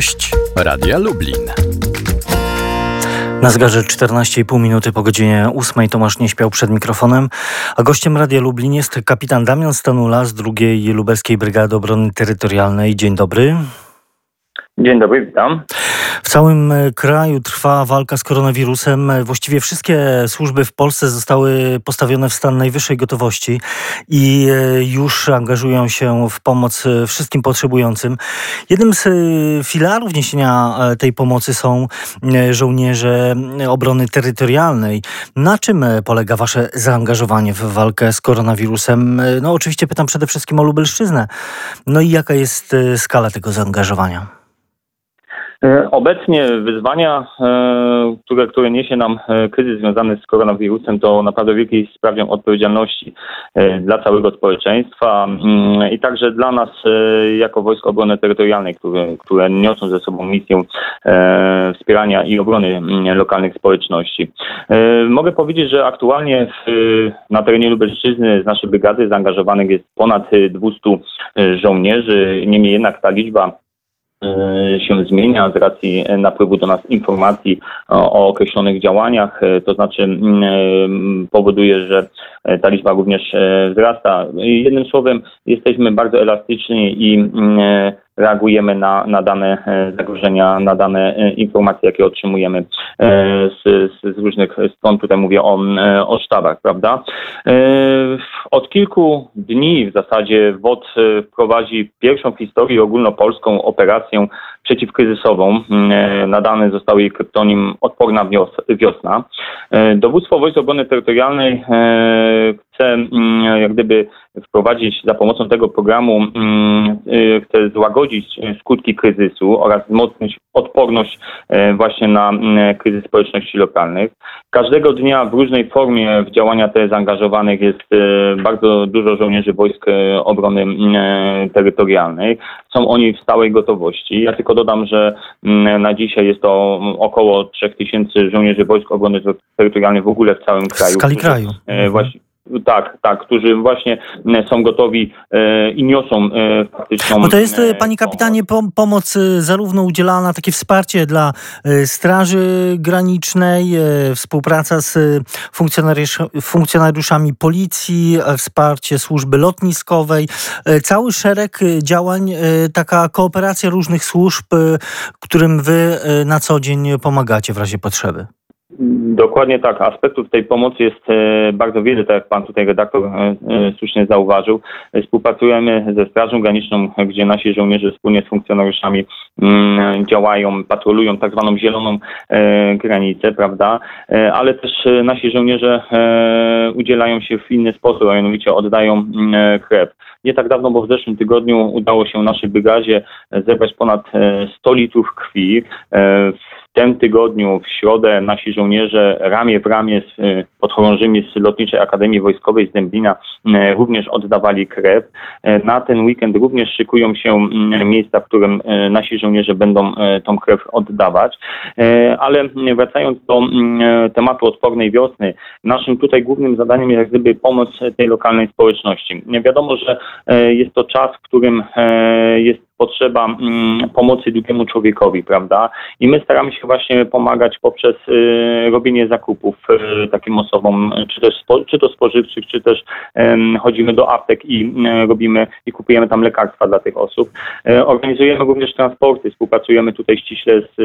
Gość Radia Lublin. Na zegarze 14,5 minuty po godzinie 8 Tomasz nie śpiał przed mikrofonem, a gościem Radia Lublin jest kapitan Damian Stanula z drugiej Lubelskiej Brygady Obrony Terytorialnej. Dzień dobry. Dzień dobry, witam. W całym e, kraju trwa walka z koronawirusem. E, właściwie wszystkie służby w Polsce zostały postawione w stan najwyższej gotowości i e, już angażują się w pomoc wszystkim potrzebującym. Jednym z filarów niesienia tej pomocy są żołnierze obrony terytorialnej. Na czym polega Wasze zaangażowanie w walkę z koronawirusem? No, oczywiście pytam przede wszystkim o Lubelszczyznę. No i jaka jest skala tego zaangażowania? E, obecnie wyzwania, e, które, które niesie nam e, kryzys związany z koronawirusem, to naprawdę wielkiej sprawą odpowiedzialności dla całego społeczeństwa mm, i także dla nas jako Wojsko Obrony Terytorialnej, które, które niosą ze sobą misję wspierania i obrony mm, lokalnych społeczności. Mogę powiedzieć, że aktualnie na terenie Lubelszczyzny z naszej brygady zaangażowanych jest ponad 200 żołnierzy, niemniej jednak ta liczba się zmienia z racji napływu do nas informacji o, o określonych działaniach, e, to znaczy mm, e, powoduje, że ta liczba również wzrasta. Jednym słowem, jesteśmy bardzo elastyczni i mm, reagujemy na, na dane e, zagrożenia, na dane e, informacje, jakie otrzymujemy e, z, z różnych stron. Tutaj mówię o, o sztabach, prawda? Od kilku dni w zasadzie WOT prowadzi pierwszą w historii ogólnopolską operację przeciwkryzysową. Nadany został jej kryptonim Odporna Wiosna. Dowództwo Wojsk Obrony Terytorialnej chce jak gdyby wprowadzić za pomocą tego programu, chce złagodzić złagodzić skutki kryzysu oraz wzmocnić odporność e, właśnie na kryzys społeczności lokalnych. Każdego dnia w różnej formie w działania te zaangażowanych jest e, bardzo dużo żołnierzy Wojsk e, Obrony Terytorialnej. Są oni w stałej gotowości. Ja tylko dodam, że na dzisiaj jest to około 3000 żołnierzy Wojsk Obrony Terytorialnej w ogóle w całym kraju. W skali kraju. Właśnie, tak, tak, którzy właśnie e, są gotowi e, i niosą e, faktyczną. Bo to jest, panie kapitanie, pomoc zarówno udzielana, takie wsparcie dla Straży Granicznej, współpraca z funkcjonariuszami policji, wsparcie służby lotniskowej, cały szereg działań, taka kooperacja różnych służb, którym wy na co dzień pomagacie w razie potrzeby. Dokładnie tak. Aspektów tej pomocy jest e, bardzo wiele, tak jak pan tutaj redaktor e, e, słusznie zauważył. Współpracujemy ze Strażą Graniczną, gdzie nasi żołnierze wspólnie z funkcjonariuszami mm, działają, patrolują tak zwaną zieloną granicę, prawda? Ale też nasi żołnierze udzielają się w inny sposób, a mianowicie oddają mm, krew. Nie tak dawno, bo w zeszłym tygodniu udało się naszej brygadzie zebrać ponad 100 litrów krwi. W tym tygodniu, w środę, nasi żołnierze ramię w ramię z y, podchorążymi z Lotniczej Akademii Wojskowej z Dęblina y, również oddawali krew. Y, na ten weekend również szykują się miejsca, w którym nasi żołnierze będą tą krew oddawać. Ale wracając do tematu odpornej wiosny, naszym tutaj głównym zadaniem jest gdyby pomoc tej lokalnej społeczności. Wiadomo, że jest to czas, w którym jest potrzeba mm, pomocy drugiemu człowiekowi, prawda? I my staramy się właśnie pomagać poprzez y, robienie zakupów y, takim osobom, czy też czy to spożywczych, czy też chodzimy do aptek i y, robimy i kupujemy tam lekarstwa dla tych osób. Organizujemy również transporty, współpracujemy tutaj ściśle z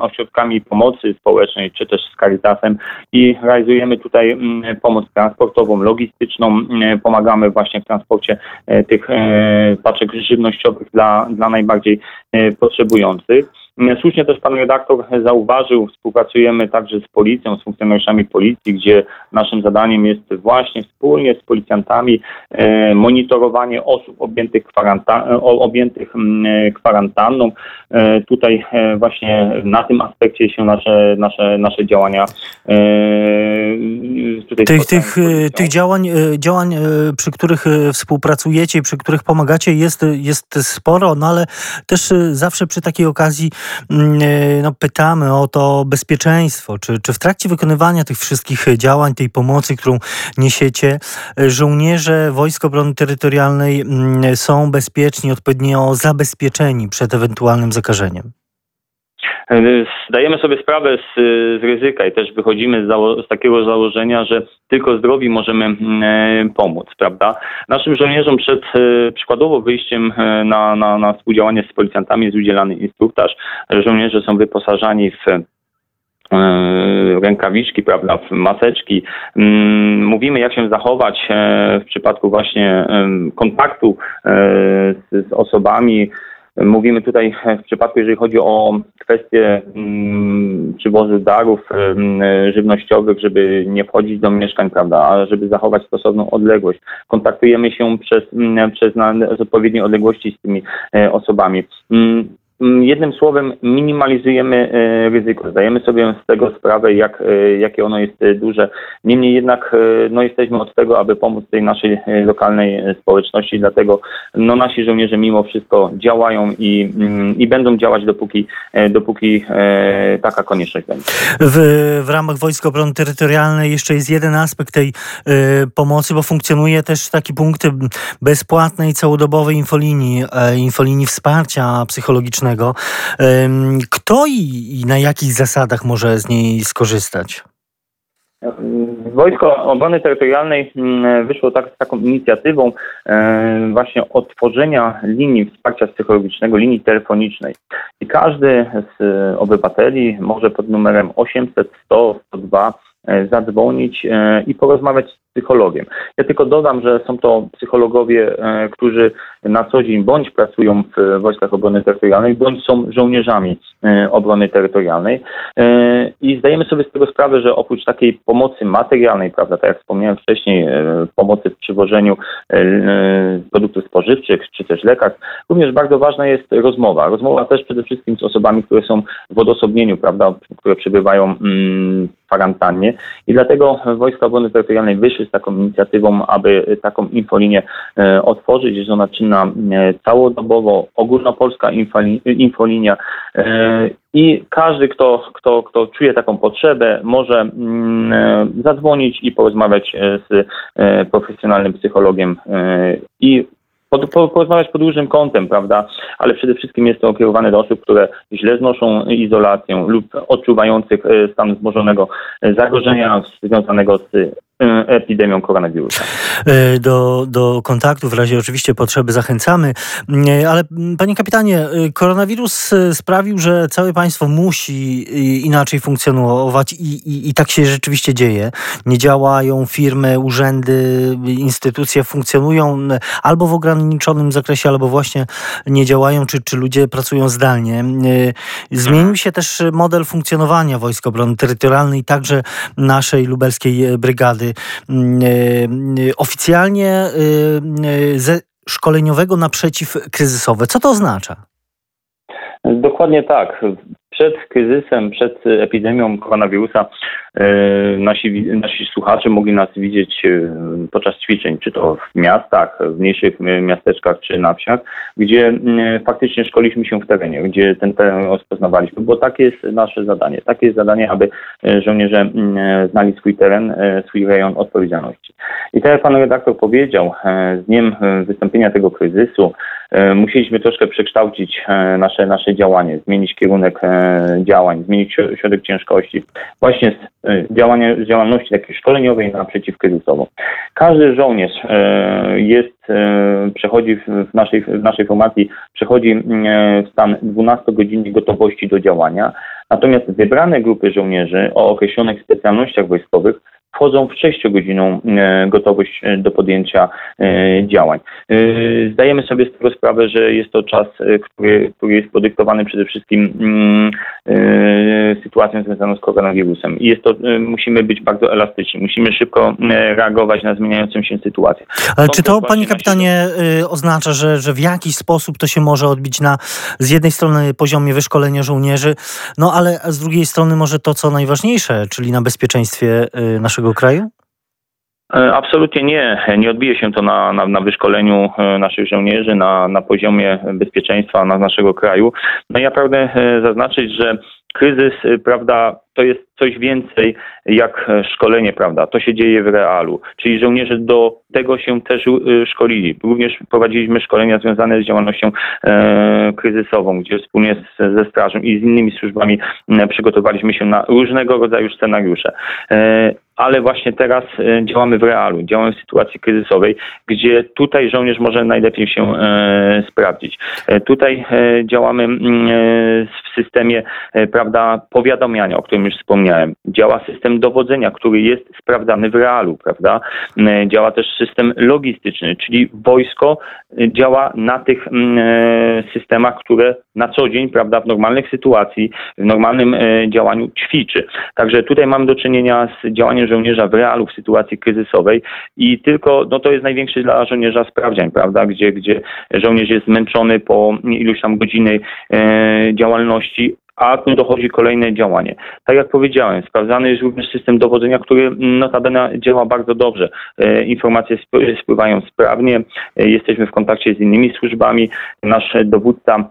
ośrodkami pomocy społecznej, czy też z Caritasem i realizujemy tutaj pomoc transportową, logistyczną, pomagamy właśnie w transporcie tych paczek żywnościowych dla dla najbardziej e, potrzebujących. Słusznie też pan redaktor zauważył, współpracujemy także z policją, z funkcjonariuszami policji, gdzie naszym zadaniem jest właśnie wspólnie z policjantami e, monitorowanie osób objętych, kwaranta e, objętych kwarantanną. E, tutaj właśnie na tym aspekcie się nasze, nasze, nasze działania tych, tych, tych działań, działań, przy których współpracujecie, przy których pomagacie jest, jest sporo, no ale też zawsze przy takiej okazji Mm, no, pytamy o to bezpieczeństwo. Czy, czy w trakcie wykonywania tych wszystkich działań, tej pomocy, którą niesiecie, e, żołnierze Wojsk Obrony Terytorialnej mm, są bezpieczni, odpowiednio zabezpieczeni przed ewentualnym zakażeniem? Zdajemy sobie sprawę z, z ryzyka i też wychodzimy z, z, takiego założenia, że tylko zdrowi możemy mm, pomóc, prawda? Naszym żołnierzom przed przykładowo wyjściem na, na, na współdziałanie z policjantami jest udzielany instruktaż. Żołnierze są wyposażani w E, rękawiczki, prawda, maseczki. Mm, mówimy, jak się zachować e, w przypadku właśnie kontaktu e, z osobami. Mówimy tutaj w przypadku, jeżeli chodzi o kwestie mm, przywozu darów żywnościowych, żeby nie wchodzić do mieszkań, prawda, a żeby zachować stosowną odległość. Kontaktujemy się przez, mm, przez na, z odpowiedniej odległości z tymi osobami. Mm, jednym słowem minimalizujemy e, ryzyko, zdajemy sobie z tego sprawę, jak, e, jakie ono jest e, duże. Niemniej jednak no, jesteśmy od tego, aby pomóc tej naszej lokalnej społeczności, dlatego no, nasi żołnierze mimo wszystko działają i, mm, i będą działać dopóki, dopóki taka konieczność będzie. W, w ramach Wojsk Obrony Terytorialnej jeszcze jest jeden aspekt tej y, pomocy, bo funkcjonuje też taki punkt bezpłatnej całodobowej infolinii, y, infolinii wsparcia psychologicznego kto i, na jakich zasadach może z niej skorzystać? Wojsko Obrony Terytorialnej mm, wyszło tak, z taką inicjatywą właśnie otworzenia linii wsparcia psychologicznego, linii telefonicznej. I każdy z obywateli może pod numerem 800 100 102 zadzwonić e, i porozmawiać z psychologiem. Ja tylko dodam, że są to psychologowie, e, którzy na co dzień bądź pracują w Wojskach Obrony Terytorialnej, bądź są żołnierzami e, obrony terytorialnej. E, I zdajemy sobie z tego sprawę, że oprócz takiej pomocy materialnej, prawda, tak jak wspomniałem wcześniej, pomocy w przywożeniu produktów spożywczych czy też lekarstw, również bardzo ważna jest rozmowa. Rozmowa też przede wszystkim z osobami, które są w odosobnieniu, prawda, które przebywają mm, kwarantannie. I dlatego Wojska Obrony Terytorialnej wyszły z taką inicjatywą, aby taką infolinię e, otworzyć. Jest ona czynna e, całodobowo, ogólnopolska infolinia e, i każdy, kto, kto, kto czuje taką potrzebę, może mm, zadzwonić i porozmawiać z profesjonalnym psychologiem i porozmawiać pod różnym kątem, prawda? Ale przede wszystkim jest to kierowane do osób, które źle znoszą izolację lub odczuwających stan wzmożonego zagrożenia związanego z E, epidemią koronawirusa. E, do, do kontaktu w razie oczywiście potrzeby zachęcamy, e, ale panie kapitanie, koronawirus sprawił, że całe państwo musi inaczej funkcjonować i, i, i tak się rzeczywiście dzieje. Nie działają firmy, urzędy, instytucje funkcjonują albo w ograniczonym zakresie, albo właśnie nie działają, czy, czy ludzie pracują zdalnie. Zmienił się też model funkcjonowania Wojsk Obrony Terytorialnej, także naszej lubelskiej brygady. Mm, e, oficjalnie e, ze szkoleniowego na przeciwkryzysowe. Co to oznacza? Dokładnie tak przed kryzysem, przed epidemią koronawirusa e, nasi, nasi słuchacze mogli nas widzieć e, podczas ćwiczeń, czy to w miastach, w mniejszych miasteczkach, czy na wsiach, gdzie faktycznie szkoliliśmy się w terenie, gdzie ten teren rozpoznawaliśmy, bo takie jest nasze zadanie. Takie jest zadanie, aby e, żołnierze znali swój teren, swój rejon odpowiedzialności. I tak jak pan redaktor powiedział, z dniem wystąpienia tego kryzysu musieliśmy troszkę przekształcić nasze, nasze działanie, zmienić kierunek działań, zmienić środek ciężkości, właśnie z e, działania, z działalności takiej szkoleniowej na przeciwkryzysową. Każdy żołnierz e, jest, e, przechodzi w naszej, w naszej formacji, przechodzi w stan 12-godzinnej gotowości do działania, natomiast wybrane grupy żołnierzy o określonych specjalnościach wojskowych wchodzą w 6-godzinną e, gotowość e, do podjęcia e, działań. Zdajemy sobie z tego sprawę, że jest to czas, który, który jest podyktowany przede wszystkim mm, sytuacją związaną z koronawirusem. I jest to, musimy być bardzo elastyczni, musimy szybko reagować na zmieniającą się sytuację. Ale czy to, panie kapitanie, oznacza, że, że w jakiś sposób to się może odbić na z jednej strony poziomie wyszkolenia żołnierzy, no ale z drugiej strony może to, co najważniejsze, czyli na bezpieczeństwie naszego naszego kraju? E, absolutnie nie. Nie odbije się to na, na, na wyszkoleniu e, naszych żołnierzy, na, na poziomie bezpieczeństwa na naszego kraju. No ja pragnę e, zaznaczyć, że kryzys, prawda, to jest coś więcej jak szkolenie, prawda? To się dzieje w realu. Czyli żołnierze do tego się też szkolili. Również prowadziliśmy szkolenia związane z działalnością e, kryzysową, gdzie wspólnie z, ze strażą i z innymi służbami przygotowaliśmy się na różnego rodzaju scenariusze. E, ale właśnie teraz e, działamy w realu, działamy w sytuacji kryzysowej, gdzie tutaj żołnierz może najlepiej się e, sprawdzić. E, tutaj działamy mm, w systemie prawda, powiadamiania, o którym już wspomniałem. Działa system dowodzenia, który jest sprawdzany w realu, prawda? Działa też system logistyczny, czyli wojsko działa na tych mm, systemach, które na co dzień, prawda, w normalnych sytuacji, w normalnym działaniu ćwiczy. Także tutaj mamy do czynienia z działaniem żołnierza w realu w sytuacji kryzysowej i tylko, no to jest największy dla żołnierza sprawdzian, prawda, gdzie, gdzie żołnierz jest zmęczony po iluś tam godziny e, działalności, a tu dochodzi kolejne działanie. Tak jak powiedziałem, sprawdzany jest również system dowodzenia, który notabene działa bardzo dobrze. E, informacje spływają sprawnie, e, jesteśmy w kontakcie z innymi służbami. Nasz dowódca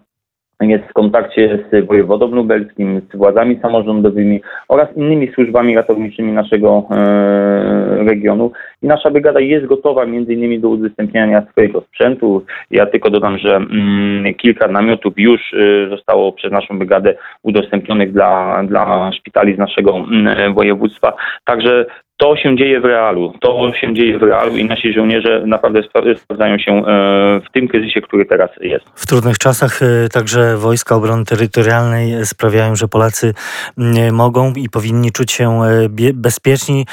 jest w kontakcie z wojewodą lubelskim, z władzami samorządowymi oraz innymi służbami ratowniczymi naszego e, regionu. I nasza brygada jest gotowa między innymi do udostępniania swojego sprzętu. Ja tylko dodam, że mm, kilka namiotów już y, zostało przez naszą brygadę udostępnionych dla, dla szpitali z naszego mm, województwa. Także to się dzieje w realu. To się dzieje w realu i nasi żołnierze naprawdę sprawdzają się e, w tym kryzysie, który teraz jest. W trudnych czasach e, także wojska obrony terytorialnej sprawiają, że Polacy mogą i powinni czuć się e, bezpieczni.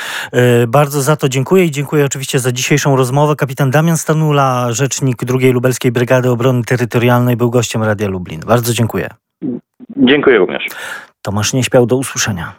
Bardzo za to dziękuję i dziękuję oczywiście za dzisiejszą rozmowę. Kapitan Damian Stanula, rzecznik II Lubelskiej Brygady Obrony Terytorialnej, był gościem Radia Lublin. Bardzo dziękuję. Dziękuję również. Tomasz nie śpiał do usłyszenia.